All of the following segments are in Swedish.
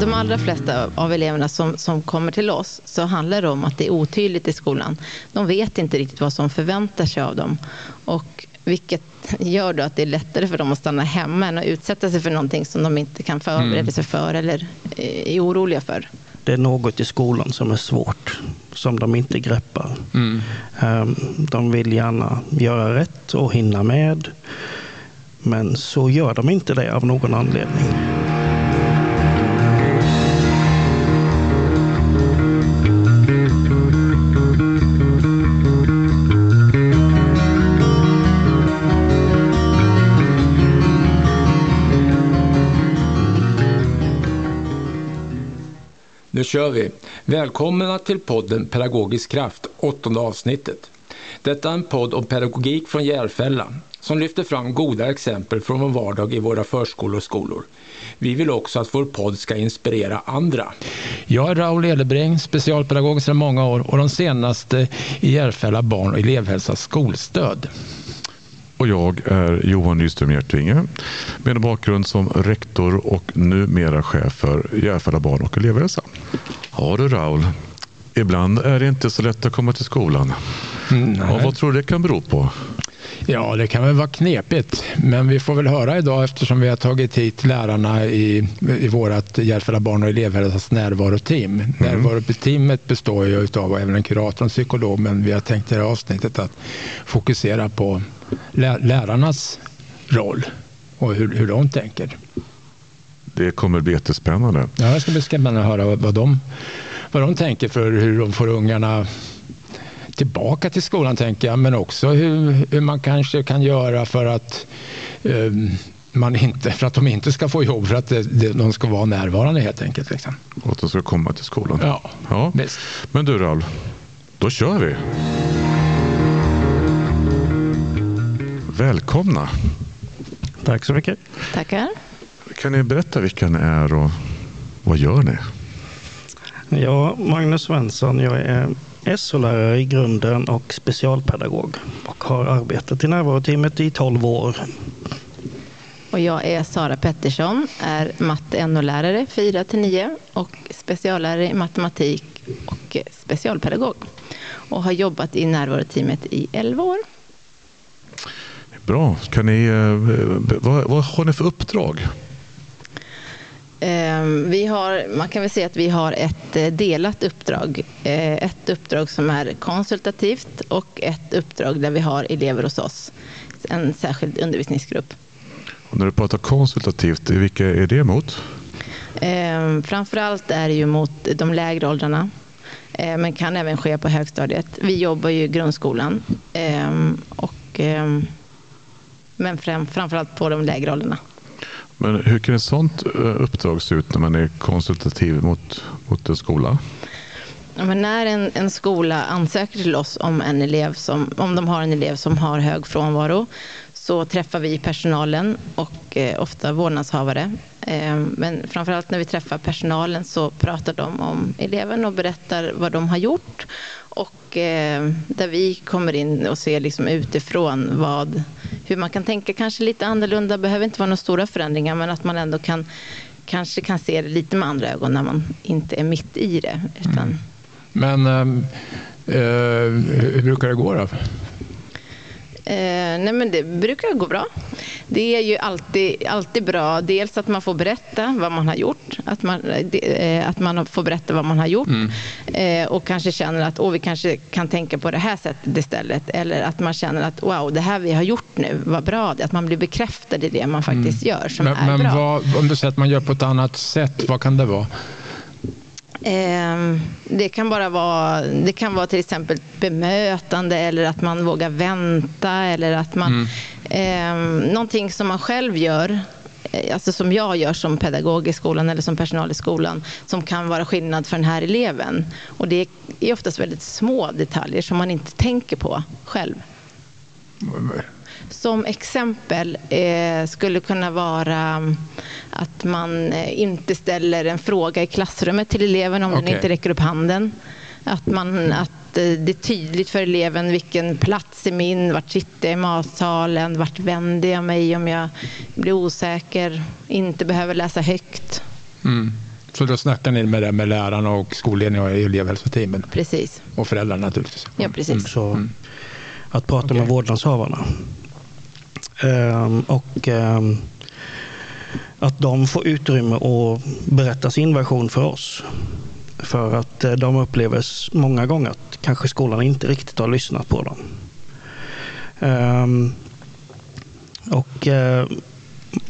de allra flesta av eleverna som, som kommer till oss så handlar det om att det är otydligt i skolan. De vet inte riktigt vad som förväntar sig av dem. Och vilket gör då att det är lättare för dem att stanna hemma än att utsätta sig för någonting som de inte kan förbereda Mm. sig för eller är oroliga för. Det är något i skolan som är svårt, som de inte greppar. Mm. Ehm, De vill gärna göra rätt och hinna med. Men så gör de inte det av någon anledning. Nu kör vi! Välkomna till podden Pedagogisk kraft, åttonde avsnittet. Detta är en podd om pedagogik från Järfälla som lyfter fram goda exempel från vår vardag i våra förskolor och skolor. Vi vill också att vår podd ska inspirera andra. Jag är Raoul Edebring, specialpedagog sedan många år och de senaste i Järfälla barn och elevhälsas skolstöd. Och jag är Johan Nyström Hjärtvinge med en bakgrund som rektor och numera chef för Järfälla barn och elevhälsa. Ja du Raul, ibland är det inte så lätt att komma till skolan. Ja, vad tror du det kan bero på? Ja, det kan väl vara knepigt, men vi får väl höra idag eftersom vi har tagit hit lärarna i, i vårt Järfälla barn och elevhälsas närvaroteam. Närvaroteamet består ju av även en kurator och en psykolog, men vi har tänkt i det här avsnittet att fokusera på lä- lärarnas roll och hur, hur de tänker. Det kommer bli jättespännande. Ja, det ska bli spännande att höra vad, vad, de, vad de tänker för hur de får ungarna tillbaka till skolan, tänker jag, men också hur, hur man kanske kan göra för att eh, man inte, för att de inte ska få jobb, för att det, det, de ska vara närvarande helt enkelt. Liksom. Och att de ska komma till skolan. Ja, Ja. visst. Men du Raul, då kör vi. Välkomna. Tack så mycket. Tackar. Kan ni berätta vilka ni är och vad gör ni? Ja, Magnus Svensson. Jag är SO-lärare i grunden och specialpedagog och har arbetat i närvaroteamet i 12 år. Och jag är Sara Pettersson, är matte NO-lärare 4-9 och speciallärare i matematik och specialpedagog. Och har jobbat i närvaroteamet i 11 år. Bra. Kan ni, eh, vad, vad har ni för uppdrag? Eh, Vi har, man kan väl säga att vi har ett eh, delat uppdrag. Eh, Ett uppdrag som är konsultativt och ett uppdrag där vi har elever hos oss. En särskild undervisningsgrupp. Och när du pratar konsultativt, vilka är det mot? Eh, Framförallt är det ju mot de lägre åldrarna. Men kan även ske på högstadiet. Vi jobbar ju i grundskolan. eh, Och, men fram, framförallt på de lägre åldrarna. Men hur kan ett sådant eh, uppdrag se ut när man är konsultativ mot, mot en skola? Ja, när en, en skola ansöker till oss om, en elev som, om de har en elev som har hög frånvaro så träffar vi personalen och eh, ofta vårdnadshavare. Eh, men framförallt när vi träffar personalen så pratar de om eleven och berättar vad de har gjort. Och eh, där vi kommer in och ser liksom utifrån vad, hur man kan tänka kanske lite annorlunda. Det behöver inte vara några stora förändringar men att man ändå kan kanske kan se det lite med andra ögon när man inte är mitt i det. Utan, mm. Men ehm, eh, hur brukar det gå då? Eh, nej men det brukar gå bra. Det är ju alltid, alltid bra, dels att man får berätta vad man har gjort, att man, eh, eh, att man får berätta vad man har gjort eh, och kanske känner att Åh, vi kanske kan tänka på det här sättet istället. Eller att man känner att wow, det här vi har gjort nu, vad bra det. Att man blir bekräftad i det man faktiskt gör som Men, är men bra. vad, om du säger att man gör på ett annat sätt, vad kan det vara? Ehm, Det kan bara vara, det kan vara till exempel bemötande eller att man vågar vänta eller att man, ehm, någonting som man själv gör, eh, alltså som jag gör som pedagog i skolan eller som personal i skolan, som kan vara skillnad för den här eleven. Och det är oftast väldigt små detaljer som man inte tänker på själv. Som exempel eh, skulle kunna vara att man eh, inte ställer en fråga i klassrummet till eleven om den Okej. inte räcker upp handen. Att, man, att eh, det är tydligt för eleven vilken plats är min, vart sitter jag i matsalen, vart vänder jag mig om jag blir osäker, inte behöver läsa högt. Mm. Så då snackar ni med det med lärarna och skolledningen och elevhälsoteamen? Precis. Och föräldrarna naturligtvis? Ja, precis. Så mm. att prata okay. med vårdnadshavarna. Um, och um, att de får utrymme att berätta sin version för oss. För att eh, de upplever många gånger att kanske skolan inte riktigt har lyssnat på dem. Um, och uh,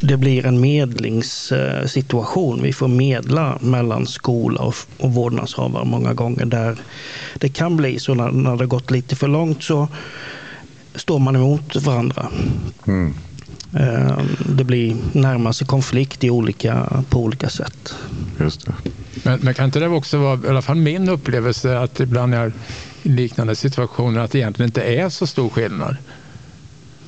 det blir en medlingssituation. Vi får medla mellan skola och, och vårdnadshavare många gånger. Där det kan bli så när, när det gått lite för långt så står man emot varandra. Mm. Ehm, det blir närmast konflikt i olika, på olika sätt. Just det. Men, men, kan inte det också vara, i alla fall min upplevelse, att ibland är i liknande situationer att det egentligen inte är så stor skillnad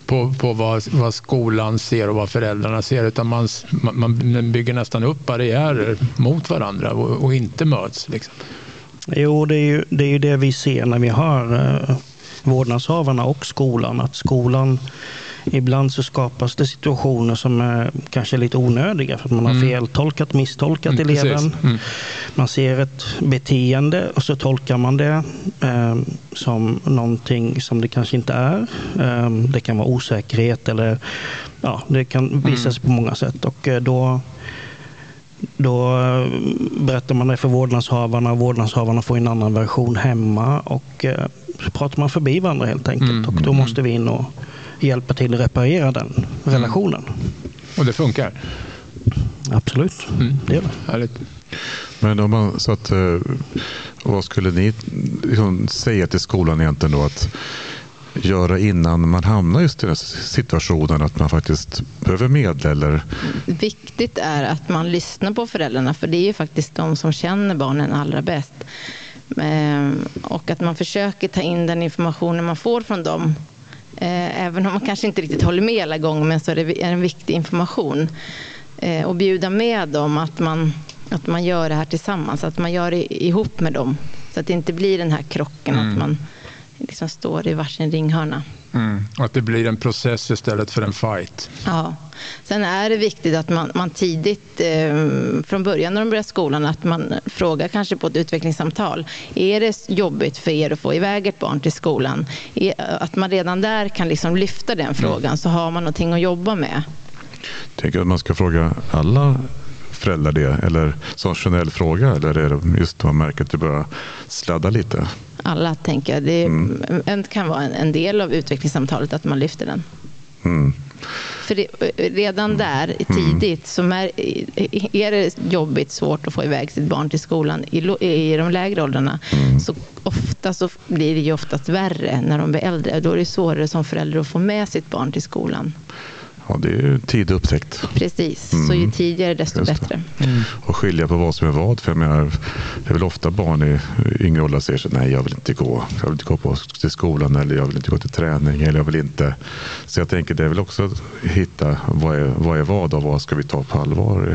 på, på vad, vad skolan ser och vad föräldrarna ser utan man, man bygger nästan upp barriärer mot varandra och, och inte möts. Liksom. Jo, det är, ju, det är ju det vi ser när vi har eh, vårdnadshavarna och skolan. Att skolan Ibland så skapas det situationer som är kanske lite onödiga för att man har mm. feltolkat, misstolkat mm, eleven. Mm. Man ser ett beteende och så tolkar man det eh, som någonting som det kanske inte är. Eh, det kan vara osäkerhet eller ja, det kan visas mm. på många sätt och eh, då då eh, berättar man det för vårdnadshavarna och vårdnadshavarna får en annan version hemma och eh, så pratar man förbi varandra helt enkelt. Mm. Och då mm. måste vi in och hjälpa till att reparera den mm. relationen. Och det funkar? Absolut, mm. det gör det. Härligt. Men om man, så att, eh, vad skulle ni liksom säga till skolan egentligen då att göra innan man hamnar just i den situationen att man faktiskt behöver medla? Eller? Viktigt är att man lyssnar på föräldrarna för det är ju faktiskt de som känner barnen allra bäst. Ehm, och att man försöker ta in den informationen man får från dem även om man kanske inte riktigt håller med alla gånger, men så är det en viktig information. Eh, och bjuda med dem att man, att man gör det här tillsammans, att man gör det ihop med dem. Så att det inte blir den här krocken, mm. att man liksom står i varsin ringhörna. Mm. Att det blir en process istället för en fight. Ja. Sen är det viktigt att man, man tidigt, eh, från början när de börjar skolan, att man frågar kanske på ett utvecklingssamtal. Är det jobbigt för er att få iväg ett barn till skolan? Är, att man redan där kan liksom lyfta den frågan, mm. så har man någonting att jobba med. Jag tänker att man ska fråga alla föräldrar det? Eller som generell fråga? Eller är det just man märker att det börjar sladda lite? Alla tänker jag. Det mm. kan vara en, del av utvecklingssamtalet att man lyfter den. Mm. För det, redan där mm. tidigt så är, är det jobbigt, svårt att få iväg sitt barn till skolan i, i de lägre åldrarna. Mm. Så ofta så blir det ju oftast värre när de blir äldre. Då är det svårare som förälder att få med sitt barn till skolan. Ja, det är tid upptäckt. Precis, mm. så ju tidigare desto bättre. Mm. Och skilja på vad som är vad. För jag menar, det är väl ofta barn i yngre åldrar säger sig, nej jag vill inte gå. Jag vill inte gå på, till skolan eller jag vill inte gå till träning. Eller jag vill inte. Så jag tänker det är väl också att hitta vad är vad, är vad och vad ska vi ta på allvar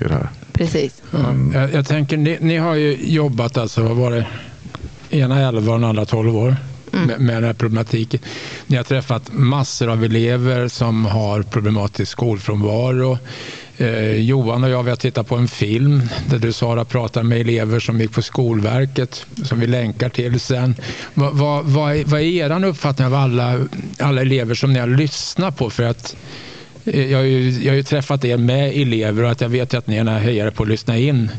i, i det här. Precis. Mm. Ja, jag, jag, tänker, ni, ni, har ju jobbat alltså, vad var det? Ena 11 och den andra 12 år mm. med, med den här problematiken. Ni har träffat massor av elever som har problematisk skolfrånvaro. Eh, Johan och jag vi har tittat på en film där du Sara pratar med elever som gick på Skolverket som vi länkar till sen. Vad, va, va, är, är er uppfattning av alla, alla elever som ni har lyssnat på? För att eh, jag har, ju, jag har ju träffat er med elever och att jag vet att ni är hejare på att lyssna in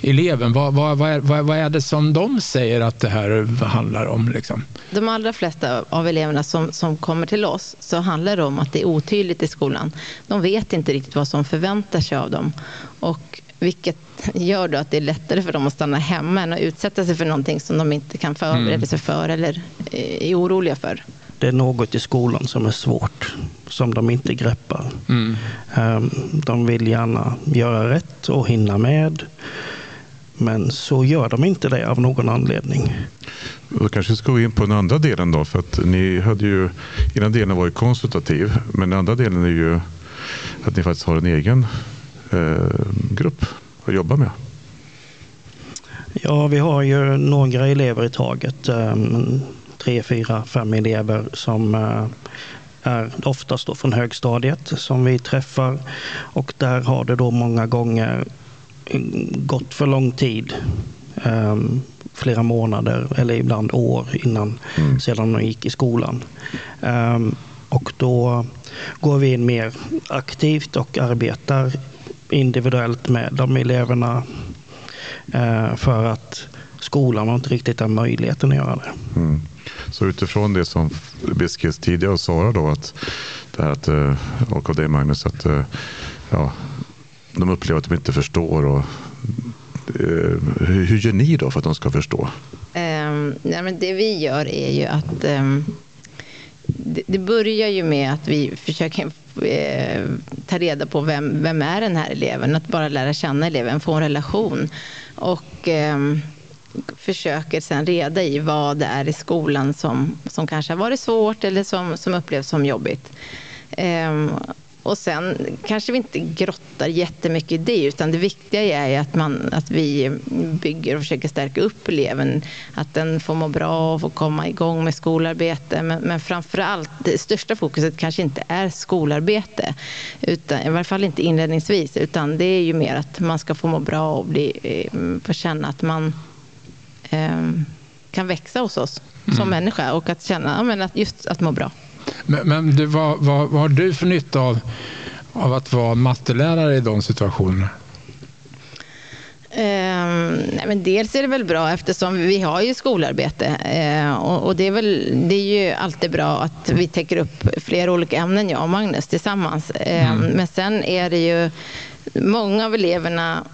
eleven. Vad, vad, vad, är, vad, är det som de säger att det här handlar om? Liksom? De allra flesta av eleverna som, som kommer till oss så handlar det om att det är otydligt i skolan. De vet inte riktigt vad som förväntar sig av dem. Och vilket gör då att det är lättare för dem att stanna hemma än att utsätta sig för någonting som de inte kan förbereda mm. sig för eller är oroliga för. Det är något i skolan som är svårt, som de inte greppar. Mm. Ehm, de vill gärna göra rätt och hinna med. Men så gör de inte det av någon anledning. Då kanske vi ska gå in på den andra delen då. För att ni hade ju, ena delen var ju konsultativ. Men den andra delen är ju att ni faktiskt har en egen eh, grupp att jobba med. Ja, vi har ju några elever i taget. Um, tre, fyra, fem elever som uh, är oftast då från högstadiet som vi träffar. Och där har det då många gånger gått för lång tid. Um, flera månader eller ibland år innan mm. sedan de gick i skolan. Um, och då går vi in mer aktivt och arbetar individuellt med de eleverna uh, för att skolan har inte riktigt den möjligheten att göra det. Mm. Så utifrån det som beskrevs tidigare av Sara då att det här att, eh, och av dig Magnus att eh, ja, de upplever att de inte förstår och Eh, hur gör ni då för att de ska förstå? Um, nej, men det vi gör är ju att um, det, det, börjar ju med att vi försöker eh, ta reda på vem, vem är den här eleven, att bara lära känna eleven, få en relation. Och um, försöker sen reda i vad det är i skolan som, som kanske har varit svårt eller som, som upplevs som jobbigt. Um, och sen kanske vi inte grottar jättemycket i det, utan det viktiga är att, man, att vi bygger och försöker stärka upp eleven. Att den får må bra och får komma igång med skolarbete. Men, men framför allt, det största fokuset kanske inte är skolarbete, utan, i varje fall inte inledningsvis, utan det är ju mer att man ska få må bra och bli, eh, få känna att man eh, kan växa hos oss som mm. människa och att känna ja, att just att må bra. Men, men du, vad, vad, vad har du för nytta av, av att vara mattelärare i de situationerna? Eh, nej, men dels är det väl bra eftersom vi har ju skolarbete eh, och, och, det, är väl, det är ju alltid bra att vi täcker upp flera olika ämnen, jag och Magnus tillsammans. Eh, mm. Men sen är det ju många av eleverna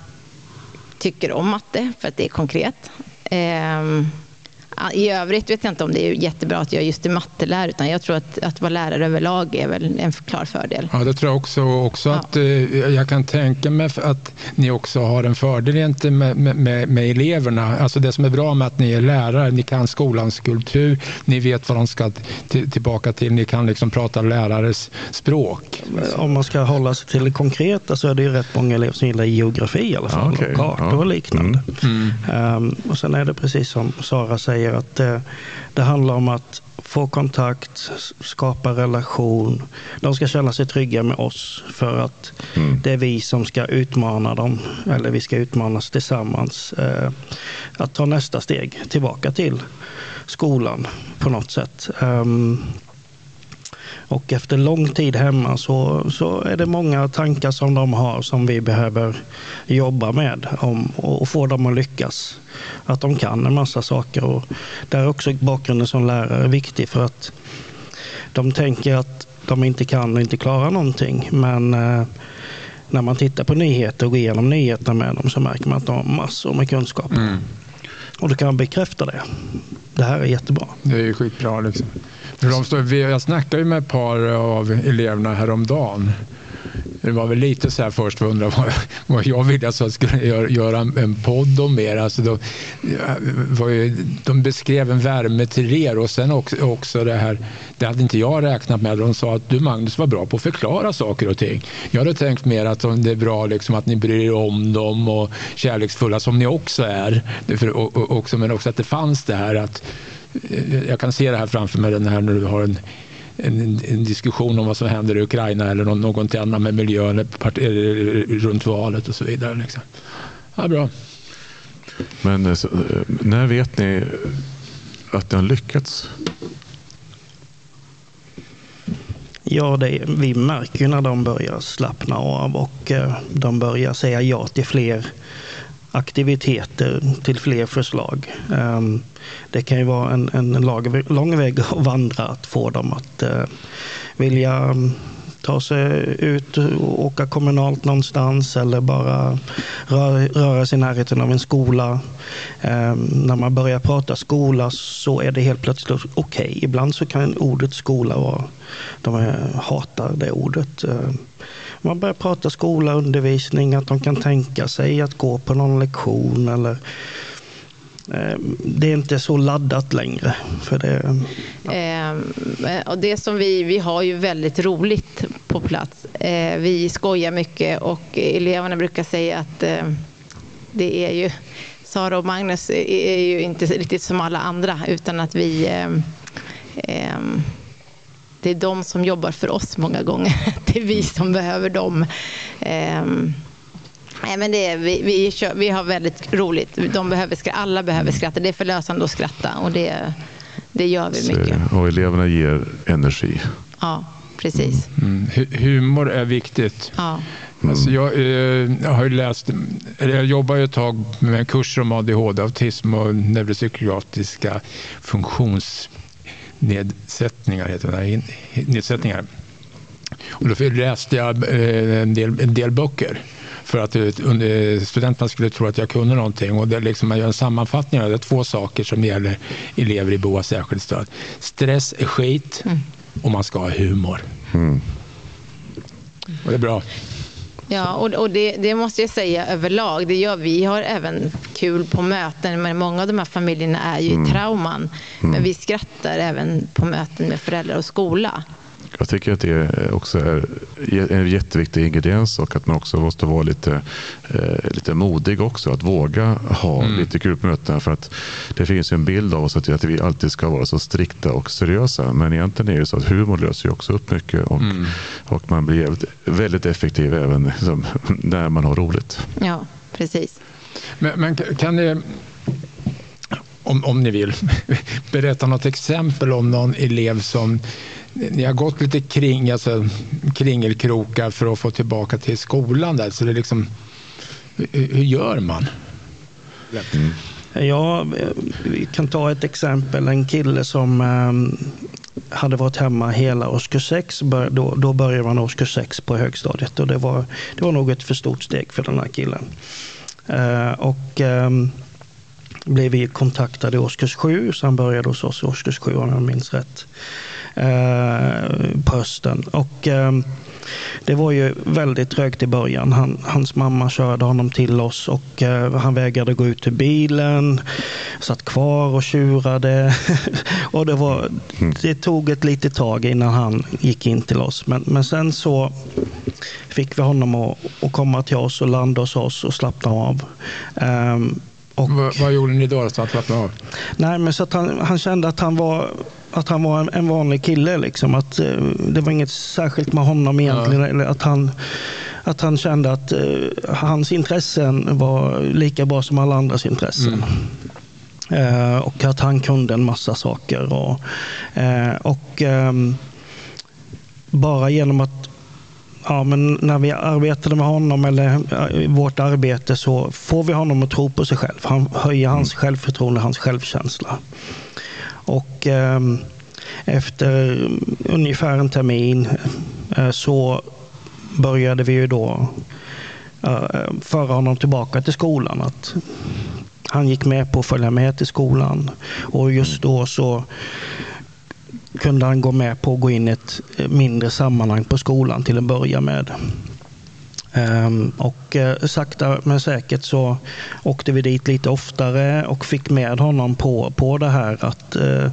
tycker om matte för att det är konkret. I övrigt vet jag inte om det är jättebra att jag just är mattelärare utan jag tror att, att vara lärare överlag är väl en klar fördel. Ja, det tror jag också. också ja. att, eh, jag kan tänka mig att ni också har en fördel inte med, med, med, eleverna. Alltså det som är bra med att ni är lärare, ni kan skolans kultur, ni vet vad de ska tillbaka till, ni kan liksom prata lärares språk. Om man ska hålla sig till det konkreta så är det ju rätt många elever som gillar geografi i alla fall, okay. och kartor ja. och liknande. Mm. Mm. Um, och sen är det precis som Sara säger säger att det, det handlar om att få kontakt, skapa relation. De ska känna sig trygga med oss för att mm. det är vi som ska utmana dem, eller vi ska utmanas tillsammans. Eh, att ta nästa steg tillbaka till skolan på något sätt. Um, och efter lång tid hemma så, så är det många tankar som de har som vi behöver jobba med om, och få dem att lyckas. Att de kan en massa saker. Och där är också bakgrunden som lärare viktig för att de tänker att de inte kan och inte klarar någonting. Men eh, när man tittar på nyheter och går igenom nyheterna med dem så märker man att de har massor med kunskap. Mm. Och då kan man bekräfta det. Det här är jättebra. Det är ju skitbra. Liksom. Jag snackade ju med ett par av eleverna häromdagen. Det var väl lite så här först för undra vad, vad jag ville att jag skulle göra, göra en podd om er. Alltså de, eh, var ju, de beskrev en värme till er och sen också, också det här, det hade inte jag räknat med. De sa att du Magnus var bra på att förklara saker och ting. Jag hade tänkt mer att det är bra liksom att ni bryr er om dem och kärleksfulla som ni också är. Och, och, också, men också att det fanns det här att jag kan se det här framför mig den här när du har en, en, en, diskussion om vad som händer i Ukraina eller någon, någonting annat med miljön part, runt valet och så vidare. Liksom. Ja, bra. Men eh, så, eh, när vet ni att ni har lyckats? Ja, det, vi märker ju när de börjar slappna av och eh, de börjar säga ja till fler aktiviteter till fler förslag. Ehm, det kan ju vara en, en lång väg att vandra att få dem att eh, vilja mm, ta sig ut och åka kommunalt någonstans eller bara röra sig i närheten av en skola. Ehm, när man börjar prata skola så är det helt plötsligt okej. Okay. Ibland så kan ordet skola vara, de eh, hatar det ordet. Ehm, man börjar prata skola, undervisning, att de kan tänka sig att gå på någon lektion eller eh, det är inte så laddat längre. För det, ja. eh, och det som vi, vi har ju väldigt roligt på plats. Eh, vi skojar mycket och eleverna brukar säga att eh, det är ju Sara och Magnus är ju inte riktigt som alla andra utan att vi eh, eh, det är de som jobbar för oss många gånger. Det är vi som behöver dem. Ehm, Nej, men det är, vi, vi, kör, vi har väldigt roligt. De behöver, skratta, alla behöver skratta. Det är förlösande att skratta och det, det gör vi mycket. Och eleverna ger energi. Ja, precis. Mm. Humor är viktigt. Ja. Alltså jag, eh, jag, har läst, jag jobbar ju ett tag med en kurs om ADHD, autism och neuropsykiatriska funktionsnedsättningar. Heter det, nedsättningar. Och då läste jag eh, en del, en del böcker för att eh, studenterna skulle tro att jag kunde någonting. Och det liksom, man gör en sammanfattning av det. två saker som gäller elever i av särskilt stöd. Stress är skit mm. och man ska ha humor. Mm. Och det är bra. Ja, och, och det, det, måste jag säga överlag. Det gör, vi har även kul på möten, men många av de här familjerna är ju mm. i trauman. Men mm. vi skrattar även på möten med föräldrar och skola. Jag tycker att det också är en jätteviktig ingrediens och att man också måste vara lite, eh, lite modig också. Att våga ha mm. lite mötena. För att det finns en bild av oss att, att vi alltid ska vara så strikta och seriösa. Men egentligen är det så att humor löser ju också upp mycket och, mm. och man blir väldigt, väldigt effektiv även liksom, när man har roligt. Ja, precis. Men, men kan ni om, om ni vill, berätta något exempel om någon elev som ni har gått lite kring, alltså, kringelkrokar för att få tillbaka till skolan. Där. Så det är liksom, hur, hur gör man? Mm. Ja, vi kan ta ett exempel. En kille som ehm, hade varit hemma hela årskurs 6. Då, då började man årskurs 6 på högstadiet och det var, det var nog ett för stort steg för den här killen. Eh, och ehm, blev vi kontaktade i årskurs 7, så han började hos oss i årskurs 7 om jag minns rätt. Eh, på hösten. Och, eh, det var ju väldigt trögt i början. Han, hans mamma körde honom till oss och eh, han vägrade gå ut ur bilen. Satt kvar och tjurade. och det, var, det tog ett litet tag innan han gick in till oss. Men, men sen så fick vi honom att, att komma till oss och landa hos oss och slappna av. Um, och, vad, vad, gjorde ni då så att slappna av? Nej, men så att han, han kände att han var att han var en, en vanlig kille. Liksom. Att, eh, det var inget särskilt med honom egentligen. Ja. Eller att, han, att han kände att eh, hans intressen var lika bra som alla andras intressen. Mm. Eh, och att han kunde en massa saker. Och, eh, och ehm, bara genom att ja, men när vi arbetade med honom eller i vårt arbete så får vi honom att tro på sig själv. Han höjer hans mm. självförtroende, hans självkänsla. Och ehm, efter ungefär en termin eh, så började vi ju då eh, föra honom tillbaka till skolan. Att han gick med på att följa med till skolan. Och just då så kunde han gå med på att gå in i ett mindre sammanhang på skolan till att börja med. Um, och uh, sakta men säkert så åkte vi dit lite oftare och fick med honom på, på det här att, uh,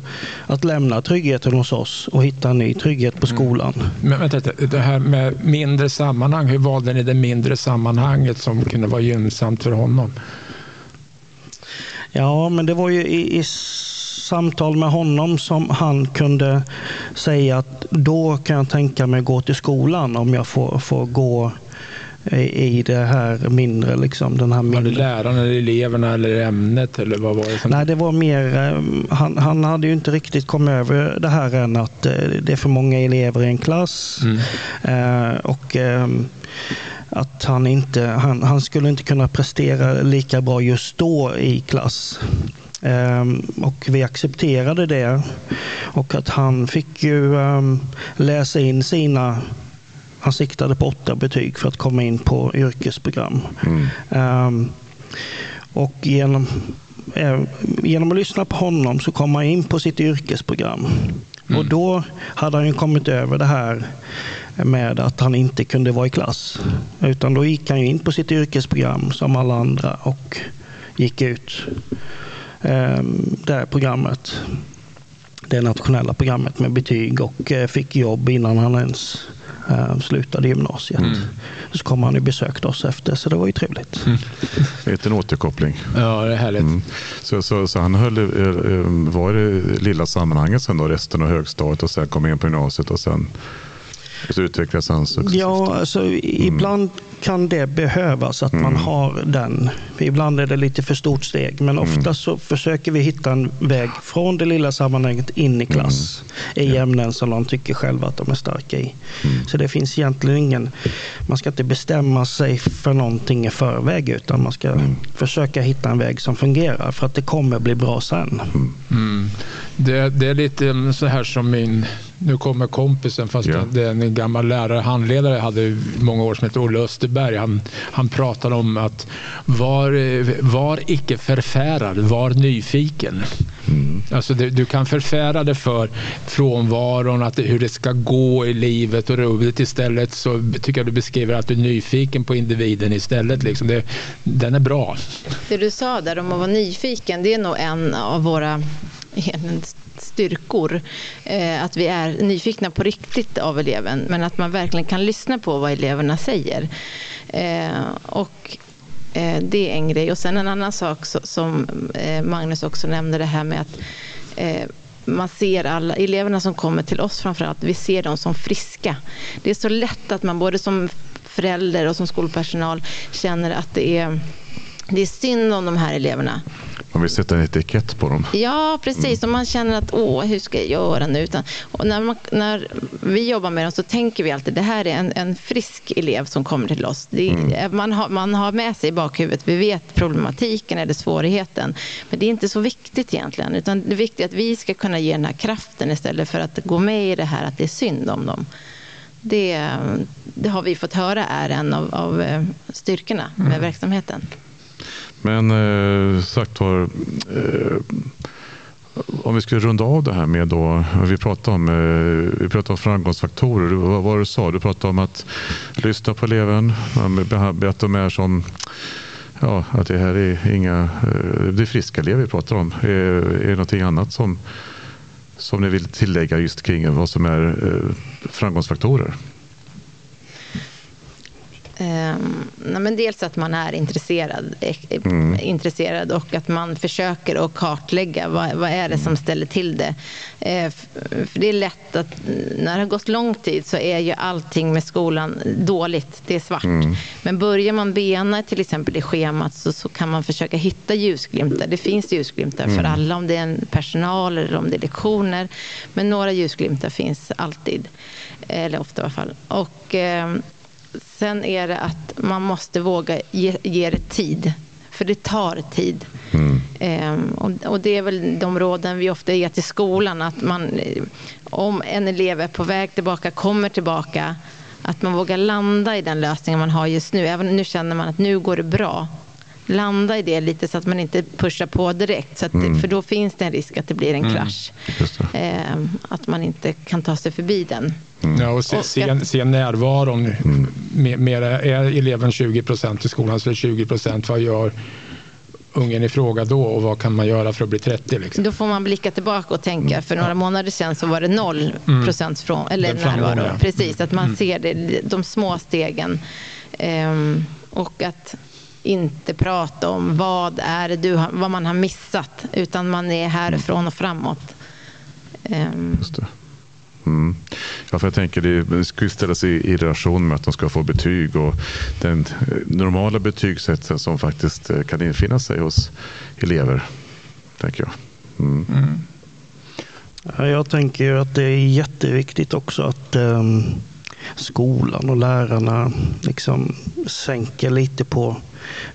att lämna tryggheten hos oss och hitta en ny trygghet på mm. skolan. Mm. Men vänta, det här med mindre sammanhang, hur valde ni det mindre sammanhanget som kunde vara gynnsamt för honom? Ja, men det var ju i, i samtal med honom som han kunde säga att då kan jag tänka mig gå till skolan om jag får, får gå i det här mindre. Liksom, den här mindre. Var det lärarna, eller eleverna eller ämnet? Eller vad var det som... Nej, det var mer, eh, han, han hade ju inte riktigt kommit över det här än att eh, det är för många elever i en klass. Mm. Eh, och ehm, att han, inte, han, han skulle inte kunna prestera lika bra just då i klass. Um, och vi accepterade det. Och att han fick ju um, läsa in sina han siktade på åtta betyg för att komma in på yrkesprogram. Mm. Um, och genom, eh, genom att lyssna på honom så kom han in på sitt yrkesprogram. Mm. Och då hade han ju kommit över det här med att han inte kunde vara i klass. Utan då gick han in på sitt yrkesprogram som alla andra och gick ut eh, det programmet. Det nationella programmet med betyg och eh, fick jobb innan han ens Uh, slutade gymnasiet. Mm. Så kom han och besökte oss efter, så det var ju trevligt. Mm. En återkoppling. Ja, det är härligt. Mm. Så, så, så, han höll, uh, var det lilla sammanhanget sen då, resten av högstadiet och sen kom in på gymnasiet och sen så utvecklades han successivt? Ja, alltså, ibland kan det behövas att man har den. Ibland är det lite för stort steg, men ofta så försöker vi hitta en väg från det lilla sammanhanget in i klass i ämnen som de tycker själva att de är starka i. Så det finns egentligen ingen, man ska inte bestämma sig för någonting i förväg utan man ska försöka hitta en väg som fungerar för att det kommer bli bra sen. Det, det är lite så här som min, nu kommer kompisen, fast Ja. det är en gammal lärare, handledare, jag hade många år som hette Olle Österberg. Han, han pratade om att var, var icke förfärad, var nyfiken. Alltså det, du kan förfära dig för frånvaron, att det, hur det ska gå i livet och rubbet. Istället så tycker jag du beskriver att du är nyfiken på individen istället. Liksom. Det, den är bra. Det du sa där om att vara nyfiken, det är nog en av våra styrkor. Eh, att vi är nyfikna på riktigt av eleven, men att man verkligen kan lyssna på vad eleverna säger. Eh, och eh, det är en grej. Och sen en annan sak som Magnus också nämnde, det här med att man ser alla eleverna som kommer till oss framförallt, vi ser dem som friska. Det är så lätt att man både som förälder och som skolpersonal känner att det är, det är synd om de här eleverna. Man vill sätta en etikett på dem. Ja, precis. Och man känner att åh, hur ska jag göra nu? Utan, och när, man, när vi jobbar med dem så tänker vi alltid det här är en, en frisk elev som kommer till oss. Det, är- man, har, man har med sig i bakhuvudet, vi vet problematiken eller svårigheten. Men det är inte så viktigt egentligen. Utan det är viktigt att vi ska kunna ge den här kraften istället för att gå med i det här att det är synd om dem. Det, det har vi fått höra är en av, av eh, styrkorna med verksamheten. Men eh, sagt var, eh, om vi skulle runda av det här med då, vi pratade om, eh, vi pratade om framgångsfaktorer. Vad var det du sa? Du pratade om att lyssna på eleven, att de är som Ja, att det här är inga, eh, det är friska elever vi pratar om. Är, är det någonting annat som, som ni vill tillägga just kring vad som är eh, framgångsfaktorer? Ehm, men dels att man är intresserad, eh, Mm. intresserad och att man försöker att kartlägga vad, vad är det som ställer till det. Eh, för det är lätt att när det har gått lång tid så är ju allting med skolan dåligt, det är svart. Mm. Men börjar man bena till exempel i schemat så, så kan man försöka hitta ljusglimtar. Det finns ljusglimtar för Mm. alla, om det är en personal eller om det är lektioner. Men några ljusglimtar finns alltid, eller ofta i alla fall. Och, ehm, Sen är det att man måste våga ge, ge det tid. För det tar tid. Ehm, och, och det är väl de råden vi ofta ger till skolan. Att man, eh, om en elev är på väg tillbaka, kommer tillbaka. Att man vågar landa i den lösningen man har just nu. Även nu känner man att nu går det bra. Landa i det lite så att man inte pushar på direkt. Så att, det- För då finns det en risk att det blir en krasch. Just det. Ehm, att man inte kan ta sig förbi den. Ja, och se, se, se närvaron. Mer, mer, är eleven 20 procent i skolan så är det 20 procent. Vad gör ungen i fråga då och vad kan man göra för att bli 30? Liksom? Då får man blicka tillbaka och tänka, för några månader sedan så var det noll procent från, eller närvaro. ja. Precis, att man ser det, de små stegen. Ehm, och att inte prata om vad, är det du, har- vad man har missat, utan man är härifrån och framåt. Just det. Mm. Ja, för jag tänker det det ska ju ställas i, i relation med att de ska få betyg och den normala betygssättet som faktiskt eh, kan infinna sig hos elever. Tänker jag. Mm. Ja, Jag tänker ju att det är jätteviktigt också att ehm, skolan och lärarna liksom sänker lite på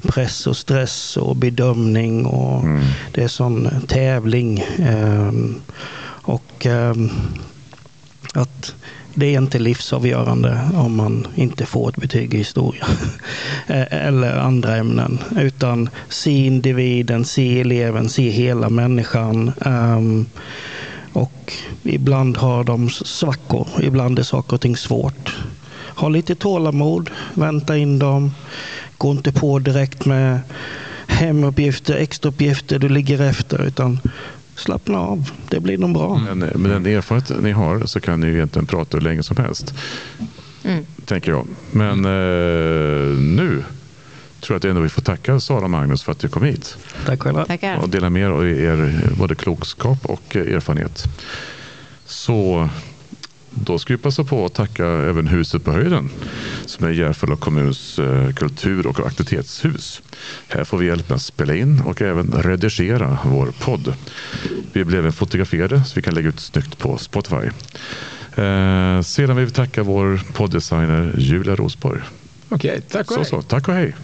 press och stress och bedömning och det är sån tävling. ehm, och ehm, att det är inte livsavgörande om man inte får ett betyg i historia e-, eller andra ämnen. Utan se individen, se eleven, se hela människan. Ehm, och ibland har de svackor, ibland är saker och ting svårt. Ha lite tålamod, vänta in dem. Gå inte på direkt med hemuppgifter, extrauppgifter, du ligger efter. Utan slappna av, det blir nog bra. Men eh, med den erfarenhet ni har så kan ni ju egentligen prata hur länge som helst. Tänker jag. Men eh, nu tror jag att ändå vi får tacka Sara och Magnus för att du kom hit. Tack själva. tackar. och dela med er av er både klokskap och eh, erfarenhet. Så Då ska vi passa på att tacka även Huset på höjden som är Järfälla kommuns eh, kultur och aktivitetshus. Här får vi hjälp med att spela in och även redigera vår podd. Vi blir även fotograferade så vi kan lägga ut snyggt på Spotify. Eh, sedan vill vi tacka vår podddesigner Julia Rosborg. Okej, tack och Så, hej. så, tack och hej.